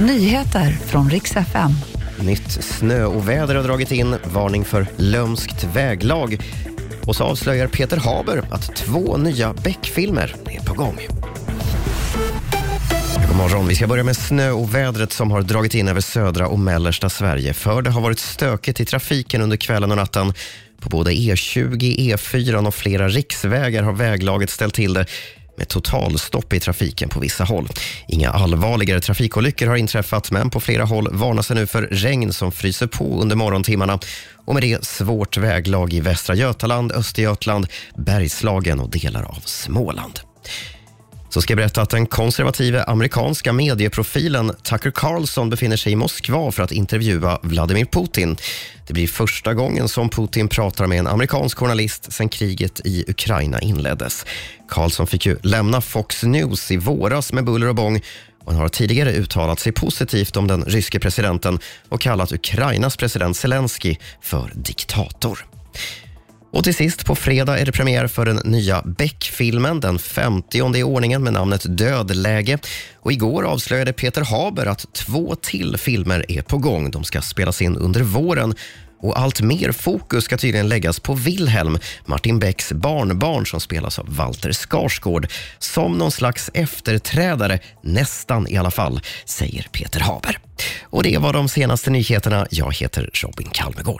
Nyheter från riks FM. Nytt snöoväder har dragit in, varning för lömskt väglag. Och så avslöjar Peter Haber att två nya Beck-filmer är på gång. God morgon. Vi ska börja med snöovädret som har dragit in över södra och mellersta Sverige. För det har varit stökigt i trafiken under kvällen och natten. På både E20, E4 och flera riksvägar har väglaget ställt till det med totalstopp i trafiken på vissa håll. Inga allvarligare trafikolyckor har inträffat men på flera håll varnas det nu för regn som fryser på under morgontimmarna och med det svårt väglag i Västra Götaland, Östergötland, Bergslagen och delar av Småland. Så ska jag berätta att den konservative amerikanska medieprofilen Tucker Carlson befinner sig i Moskva för att intervjua Vladimir Putin. Det blir första gången som Putin pratar med en amerikansk journalist sedan kriget i Ukraina inleddes. Carlson fick ju lämna Fox News i våras med buller och bång och han har tidigare uttalat sig positivt om den ryske presidenten och kallat Ukrainas president Zelensky för diktator. Och till sist, på fredag är det premiär för den nya Beck-filmen, den 50 i ordningen med namnet Dödläge. Och igår avslöjade Peter Haber att två till filmer är på gång. De ska spelas in under våren. Och allt mer fokus ska tydligen läggas på Wilhelm, Martin Becks barnbarn som spelas av Walter Skarsgård, som någon slags efterträdare, nästan i alla fall, säger Peter Haber. Och det var de senaste nyheterna. Jag heter Robin Kalmegård.